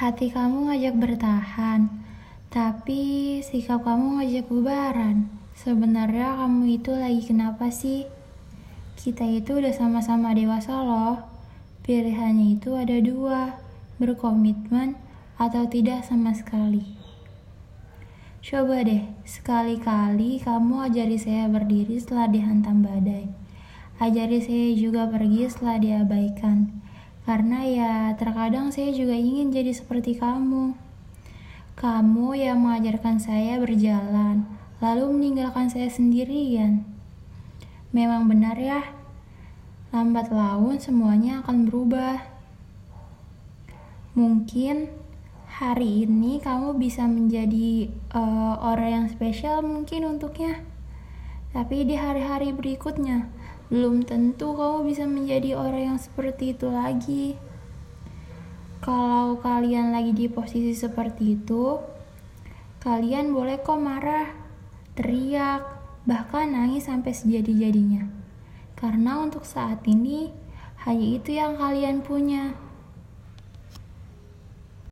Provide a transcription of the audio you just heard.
Hati kamu ngajak bertahan, tapi sikap kamu ngajak bubaran. Sebenarnya kamu itu lagi kenapa sih? Kita itu udah sama-sama dewasa loh. Pilihannya itu ada dua, berkomitmen atau tidak sama sekali. Coba deh, sekali-kali kamu ajari saya berdiri setelah dihantam badai. Ajari saya juga pergi setelah diabaikan. Karena ya terkadang saya juga ingin jadi seperti kamu. Kamu yang mengajarkan saya berjalan, lalu meninggalkan saya sendirian. Memang benar ya, lambat laun semuanya akan berubah. Mungkin hari ini kamu bisa menjadi uh, orang yang spesial mungkin untuknya. Tapi di hari-hari berikutnya, belum tentu kamu bisa menjadi orang yang seperti itu lagi. Kalau kalian lagi di posisi seperti itu, kalian boleh kok marah, teriak, bahkan nangis sampai sejadi-jadinya. Karena untuk saat ini, hanya itu yang kalian punya.